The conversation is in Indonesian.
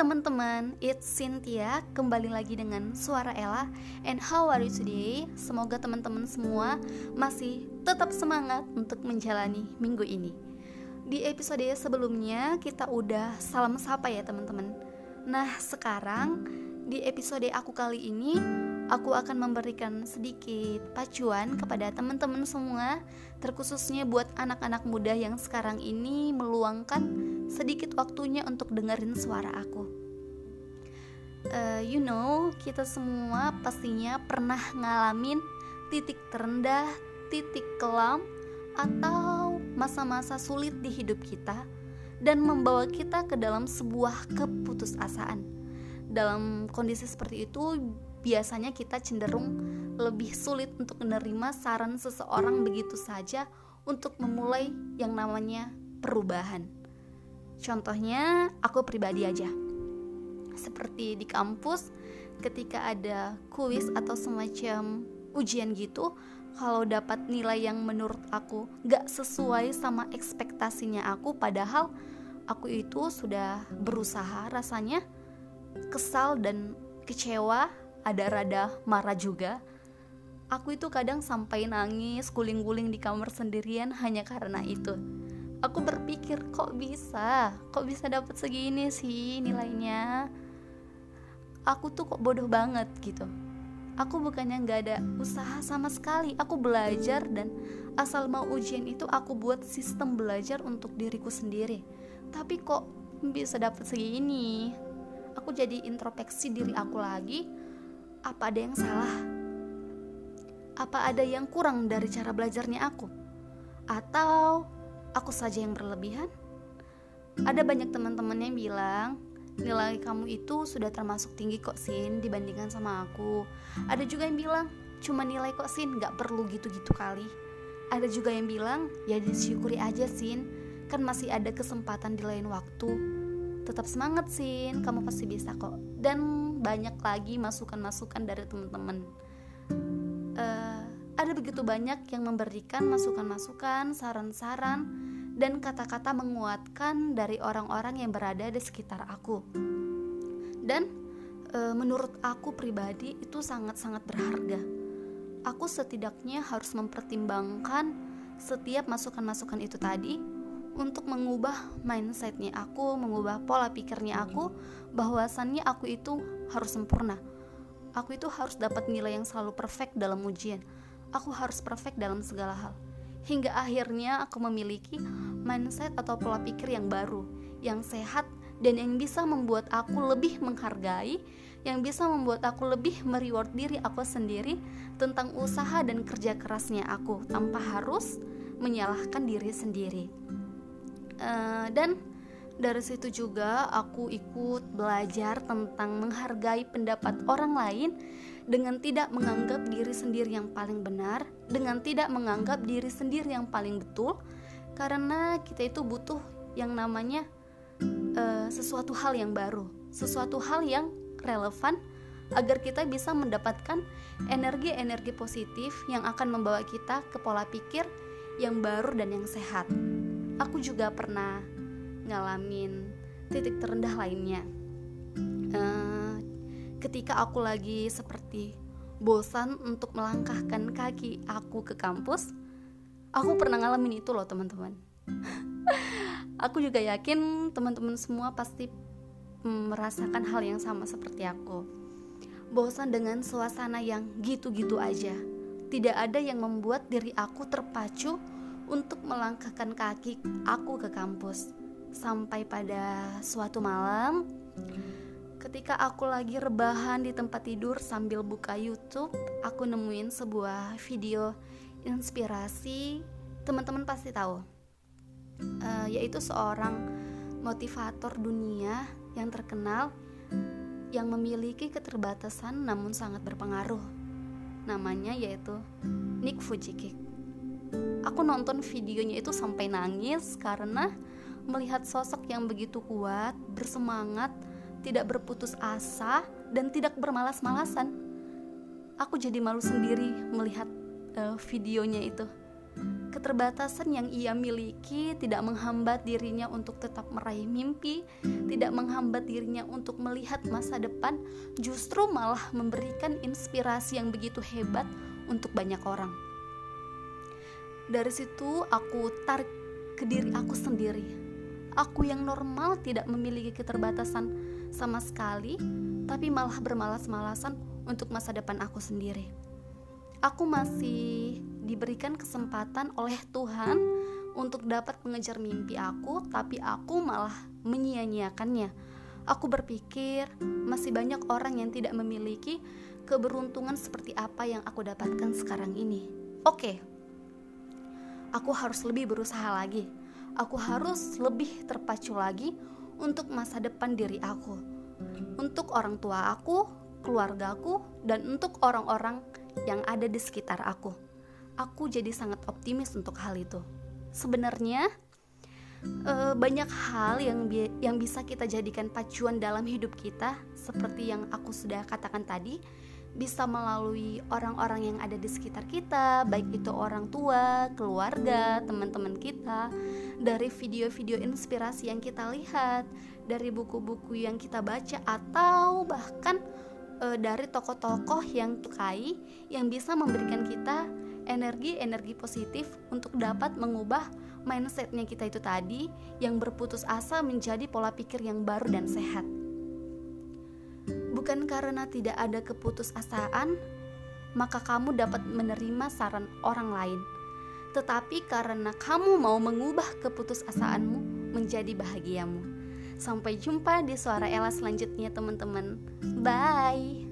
teman-teman, it's Cynthia. Kembali lagi dengan Suara Ella. And how are you today? Semoga teman-teman semua masih tetap semangat untuk menjalani minggu ini. Di episode sebelumnya kita udah salam sapa ya teman-teman. Nah sekarang di episode aku kali ini Aku akan memberikan sedikit pacuan kepada teman-teman semua, terkhususnya buat anak-anak muda yang sekarang ini meluangkan sedikit waktunya untuk dengerin suara aku. Uh, you know, kita semua pastinya pernah ngalamin titik terendah, titik kelam, atau masa-masa sulit di hidup kita dan membawa kita ke dalam sebuah keputusasaan. Dalam kondisi seperti itu, biasanya kita cenderung lebih sulit untuk menerima saran seseorang begitu saja untuk memulai yang namanya perubahan. Contohnya, aku pribadi aja. Seperti di kampus, ketika ada kuis atau semacam ujian gitu, kalau dapat nilai yang menurut aku gak sesuai sama ekspektasinya aku, padahal aku itu sudah berusaha rasanya kesal dan kecewa ada rada marah juga aku itu kadang sampai nangis guling-guling di kamar sendirian hanya karena itu aku berpikir kok bisa? Kok bisa dapat segini sih nilainya? Aku tuh kok bodoh banget gitu. Aku bukannya nggak ada usaha sama sekali. Aku belajar dan asal mau ujian itu aku buat sistem belajar untuk diriku sendiri. Tapi kok bisa dapat segini? Aku jadi introspeksi diri aku lagi. Apa ada yang salah? Apa ada yang kurang dari cara belajarnya aku? Atau aku saja yang berlebihan? Ada banyak teman-teman yang bilang, nilai kamu itu sudah termasuk tinggi kok Sin dibandingkan sama aku. Ada juga yang bilang, cuma nilai kok Sin, gak perlu gitu-gitu kali. Ada juga yang bilang, ya disyukuri aja Sin, kan masih ada kesempatan di lain waktu. Tetap semangat Sin, kamu pasti bisa kok. Dan banyak lagi masukan-masukan dari teman-teman. Begitu banyak yang memberikan masukan-masukan, saran-saran, dan kata-kata menguatkan dari orang-orang yang berada di sekitar aku. Dan uh, menurut aku pribadi itu sangat-sangat berharga. Aku setidaknya harus mempertimbangkan setiap masukan-masukan itu tadi untuk mengubah mindsetnya aku, mengubah pola pikirnya aku, bahwasannya aku itu harus sempurna. Aku itu harus dapat nilai yang selalu perfect dalam ujian. Aku harus perfect dalam segala hal. Hingga akhirnya aku memiliki mindset atau pola pikir yang baru, yang sehat, dan yang bisa membuat aku lebih menghargai, yang bisa membuat aku lebih mereward diri aku sendiri tentang usaha dan kerja kerasnya aku tanpa harus menyalahkan diri sendiri. Uh, dan dari situ juga aku ikut belajar tentang menghargai pendapat orang lain dengan tidak menganggap diri sendiri yang paling benar, dengan tidak menganggap diri sendiri yang paling betul, karena kita itu butuh yang namanya uh, sesuatu hal yang baru, sesuatu hal yang relevan agar kita bisa mendapatkan energi-energi positif yang akan membawa kita ke pola pikir yang baru dan yang sehat. Aku juga pernah ngalamin titik terendah lainnya uh, ketika aku lagi seperti bosan untuk melangkahkan kaki aku ke kampus aku pernah ngalamin itu loh teman-teman. Aku juga yakin teman-teman semua pasti merasakan hal yang sama seperti aku. Bosan dengan suasana yang gitu-gitu aja. Tidak ada yang membuat diri aku terpacu untuk melangkahkan kaki aku ke kampus. Sampai pada suatu malam ketika aku lagi rebahan di tempat tidur sambil buka YouTube, aku nemuin sebuah video inspirasi. Teman-teman pasti tahu, uh, yaitu seorang motivator dunia yang terkenal yang memiliki keterbatasan namun sangat berpengaruh. Namanya yaitu Nick Fujikik. Aku nonton videonya itu sampai nangis karena melihat sosok yang begitu kuat, bersemangat, tidak berputus asa, dan tidak bermalas-malasan. Aku jadi malu sendiri melihat uh, videonya itu. Keterbatasan yang ia miliki tidak menghambat dirinya untuk tetap meraih mimpi, tidak menghambat dirinya untuk melihat masa depan, justru malah memberikan inspirasi yang begitu hebat untuk banyak orang. Dari situ aku tarik ke diri aku sendiri. Aku yang normal tidak memiliki keterbatasan sama sekali, tapi malah bermalas-malasan untuk masa depan aku sendiri. Aku masih diberikan kesempatan oleh Tuhan untuk dapat mengejar mimpi aku, tapi aku malah menyia-nyiakannya. Aku berpikir masih banyak orang yang tidak memiliki keberuntungan seperti apa yang aku dapatkan sekarang ini. Oke, aku harus lebih berusaha lagi. Aku harus lebih terpacu lagi untuk masa depan diri aku, untuk orang tua aku, keluargaku, dan untuk orang-orang yang ada di sekitar aku aku jadi sangat optimis untuk hal itu. Sebenarnya e, banyak hal yang bi yang bisa kita jadikan pacuan dalam hidup kita, seperti yang aku sudah katakan tadi, bisa melalui orang-orang yang ada di sekitar kita, baik itu orang tua, keluarga, teman-teman kita, dari video-video inspirasi yang kita lihat, dari buku-buku yang kita baca, atau bahkan e, dari tokoh-tokoh yang kai yang bisa memberikan kita energi-energi positif untuk dapat mengubah mindsetnya kita itu tadi yang berputus asa menjadi pola pikir yang baru dan sehat. Bukan karena tidak ada keputusasaan, maka kamu dapat menerima saran orang lain, tetapi karena kamu mau mengubah keputusasaanmu menjadi bahagiamu. Sampai jumpa di suara Ella selanjutnya, teman-teman. Bye.